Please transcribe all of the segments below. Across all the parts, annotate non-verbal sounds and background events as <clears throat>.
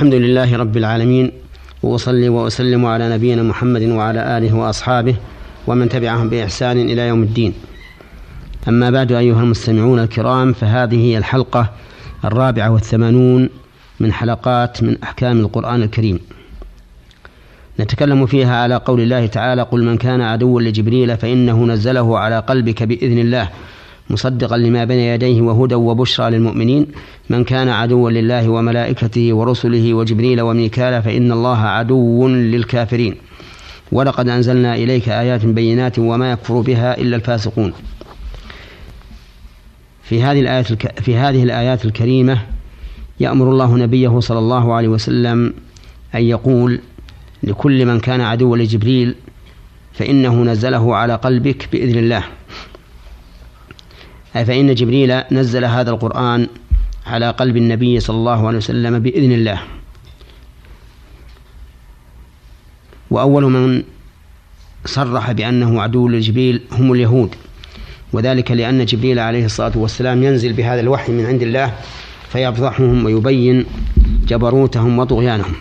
الحمد لله رب العالمين وأصلي وأسلم على نبينا محمد وعلى آله وأصحابه ومن تبعهم بإحسان إلى يوم الدين. أما بعد أيها المستمعون الكرام فهذه هي الحلقة الرابعة والثمانون من حلقات من أحكام القرآن الكريم. نتكلم فيها على قول الله تعالى قل من كان عدوا لجبريل فإنه نزله على قلبك بإذن الله مصدقا لما بين يديه وهدى وبشرى للمؤمنين. من كان عدوا لله وملائكته ورسله وجبريل وميكال فإن الله عدو للكافرين. ولقد أنزلنا إليك آيات بينات وما يكفر بها إلا الفاسقون. في هذه الآيات في هذه الآيات الكريمة يأمر الله نبيه صلى الله عليه وسلم أن يقول لكل من كان عدوا لجبريل فإنه نزله على قلبك بإذن الله. فإن جبريل نزل هذا القرآن على قلب النبي صلى الله عليه وسلم بإذن الله. وأول من صرح بأنه عدو لجبريل هم اليهود. وذلك لأن جبريل عليه الصلاة والسلام ينزل بهذا الوحي من عند الله فيفضحهم ويبين جبروتهم وطغيانهم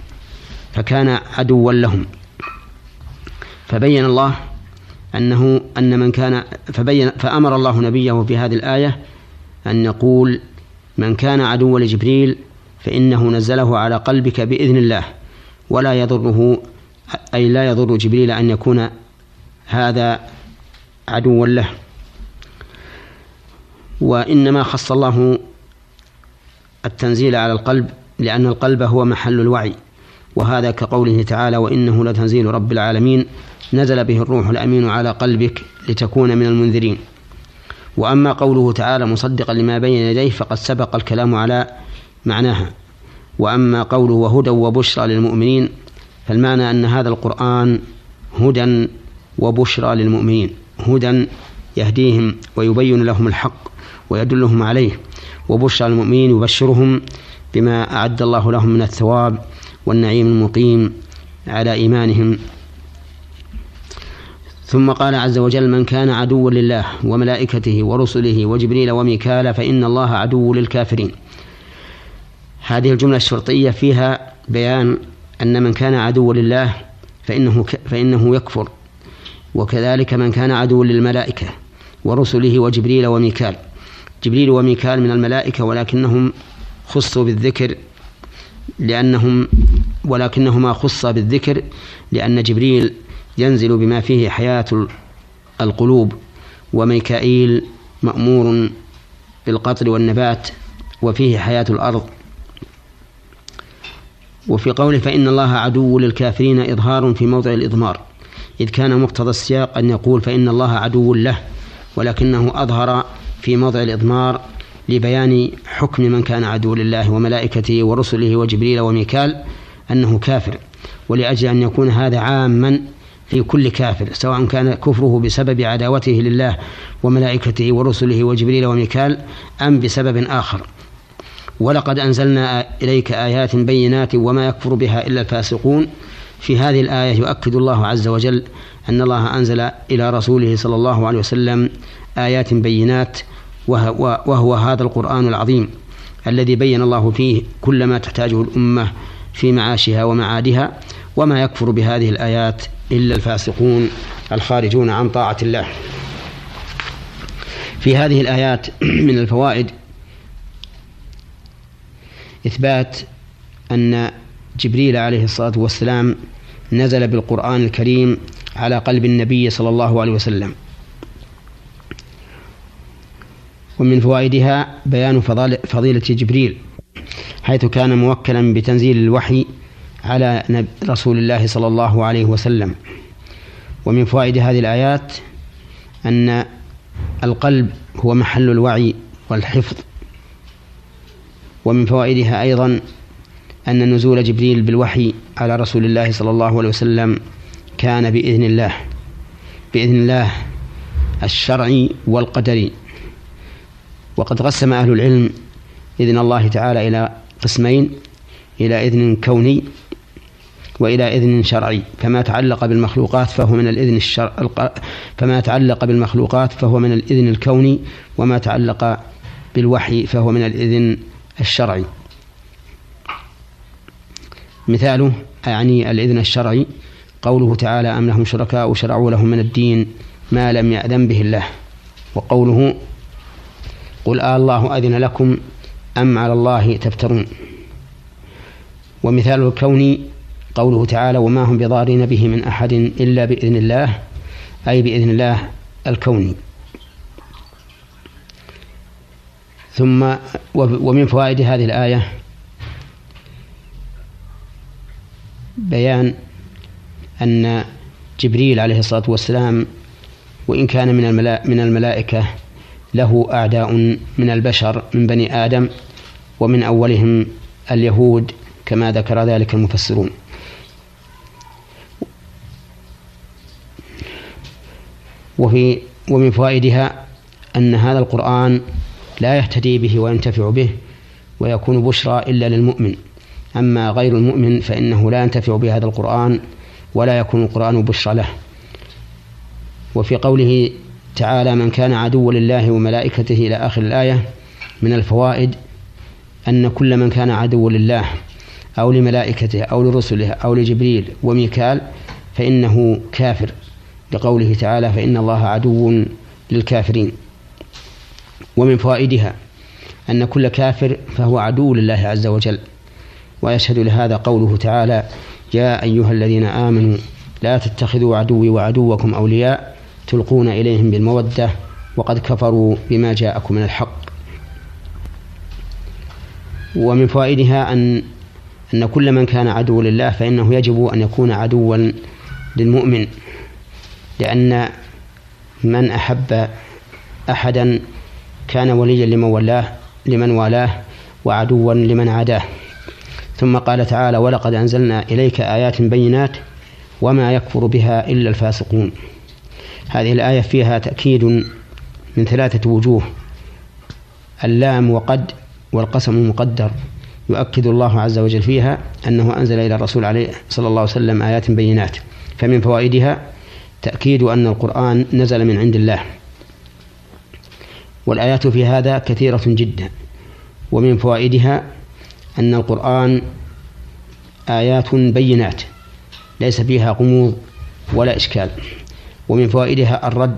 فكان عدوا لهم. فبين الله أنه أن من كان فبين فأمر الله نبيه في هذه الآية أن يقول من كان عدوا لجبريل فإنه نزله على قلبك بإذن الله ولا يضره أي لا يضر جبريل أن يكون هذا عدوا له. وإنما خص الله التنزيل على القلب لأن القلب هو محل الوعي وهذا كقوله تعالى وإنه لتنزيل رب العالمين نزل به الروح الأمين على قلبك لتكون من المنذرين. وأما قوله تعالى مصدقا لما بين يديه فقد سبق الكلام على معناها. وأما قوله وهدى وبشرى للمؤمنين فالمعنى أن هذا القرآن هدى وبشرى للمؤمنين. هدى يهديهم ويبين لهم الحق ويدلهم عليه. وبشرى للمؤمنين يبشرهم بما أعد الله لهم من الثواب والنعيم المقيم على إيمانهم ثم قال عز وجل من كان عدوا لله وملائكته ورسله وجبريل وميكال فإن الله عدو للكافرين. هذه الجملة الشرطية فيها بيان أن من كان عدوا لله فإنه, فإنه يكفر وكذلك من كان عدوا للملائكة ورسله وجبريل وميكال. جبريل وميكال من الملائكة ولكنهم خصوا بالذكر لأنهم ولكنهما خصا بالذكر لأن جبريل ينزل بما فيه حياة القلوب وميكائيل مأمور بالقتل والنبات وفيه حياة الأرض. وفي قوله فإن الله عدو للكافرين إظهار في موضع الإضمار. إذ كان مقتضى السياق أن يقول فإن الله عدو له ولكنه أظهر في موضع الإضمار لبيان حكم من كان عدو لله وملائكته ورسله وجبريل وميكال أنه كافر. ولأجل أن يكون هذا عاما في كل كافر سواء كان كفره بسبب عداوته لله وملائكته ورسله وجبريل وميكال أم بسبب آخر. ولقد أنزلنا إليك آيات بينات وما يكفر بها إلا الفاسقون. في هذه الآية يؤكد الله عز وجل أن الله أنزل إلى رسوله صلى الله عليه وسلم آيات بينات وهو, هذا القرآن العظيم الذي بين الله فيه كل ما تحتاجه الأمة في معاشها ومعادها وما يكفر بهذه الآيات إلا الفاسقون الخارجون عن طاعة الله. في هذه الآيات <clears throat> من الفوائد إثبات أن جبريل عليه الصلاة والسلام نزل بالقرآن الكريم على قلب النبي صلى الله عليه وسلم. ومن فوائدها بيان فضيلة جبريل. حيث كان موكلا بتنزيل الوحي على رسول الله صلى الله عليه وسلم. ومن فوائد هذه الآيات أن القلب هو محل الوعي والحفظ. ومن فوائدها أيضا أن نزول جبريل بالوحي على رسول الله صلى الله عليه وسلم كان بإذن الله. بإذن الله الشرعي والقدري وقد قسم أهل العلم إذن الله تعالى إلى قسمين إلى إذن كوني وإلى إذن شرعي. فما تعلق بالمخلوقات فهو من الإذن الشرع فما تعلق بالمخلوقات فهو من الإذن الكوني وما تعلق بالوحي فهو من الإذن الشرعي. مثاله يعني الإذن الشرعي قوله تعالى أم لهم شركاء شرعوا لهم من الدين ما لم يأذن به الله. وقوله قل آه الله أذن لكم أم على الله تفترون. ومثال الكوني قوله تعالى وما هم بضارين به من أحد إلا بإذن الله أي بإذن الله الكوني ثم ومن فوائد هذه الآية بيان أن جبريل عليه الصلاة والسلام وإن كان من من الملائكة له أعداء من البشر من بني آدم ومن أولهم اليهود كما ذكر ذلك المفسرون. وفي ومن فوائدها أن هذا القرآن لا يهتدي به وينتفع به ويكون بشرى إلا للمؤمن. أما غير المؤمن فإنه لا ينتفع بهذا القرآن ولا يكون القرآن بشرى له. وفي قوله تعالى من كان عدوا لله وملائكته إلى آخر الآية من الفوائد أن كل من كان عدوا لله أو لملائكته أو لرسله أو لجبريل وميكال فإنه كافر. لقوله تعالى فإن الله عدو للكافرين. ومن فوائدها أن كل كافر فهو عدو لله عز وجل. ويشهد لهذا قوله تعالى يا أيها الذين آمنوا لا تتخذوا عدوي وعدوكم أولياء تلقون إليهم بالمودة وقد كفروا بما جاءكم من الحق. ومن فوائدها أن أن كل من كان عدوا لله فإنه يجب أن يكون عدوا للمؤمن لأن من أحب أحدا كان وليا لمن ولاه لمن والاه وعدوا لمن عاداه. ثم قال تعالى ولقد أنزلنا إليك آيات بينات وما يكفر بها إلا الفاسقون. هذه الآية فيها تأكيد من ثلاثة وجوه. اللام وقد والقسم مقدر. يؤكد الله عز وجل فيها أنه أنزل إلى الرسول عليه صلى الله عليه وسلم آيات بينات. فمن فوائدها تأكيد أن القرآن نزل من عند الله. والآيات في هذا كثيرة جدا. ومن فوائدها أن القرآن آيات بينات. ليس فيها غموض ولا إشكال. ومن فوائدها الرد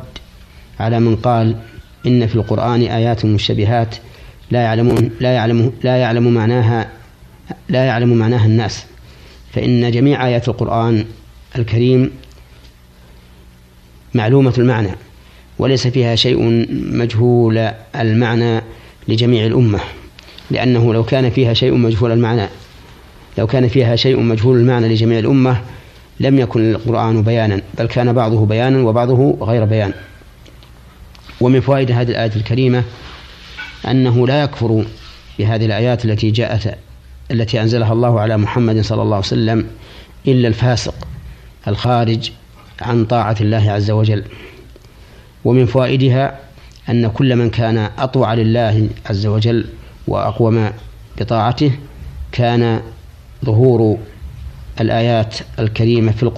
على من قال إن في القرآن آيات مشتبهات لا يعلمون لا يعلم لا يعلم معناها لا يعلم معناها الناس. فإن جميع آيات القرآن الكريم معلومة المعنى وليس فيها شيء مجهول المعنى لجميع الأمة لأنه لو كان فيها شيء مجهول المعنى لو كان فيها شيء مجهول المعنى لجميع الأمة لم يكن القرآن بيانا بل كان بعضه بيانا وبعضه غير بيان. ومن فوائد هذه الآية الكريمة أنه لا يكفر بهذه الآيات التي جاءت التي أنزلها الله على محمد صلى الله عليه وسلم إلا الفاسق الخارج عن طاعة الله عز وجل. ومن فوائدها أن كل من كان أطوع لله عز وجل وأقوم بطاعته كان ظهور الآيات الكريمة في القرآن.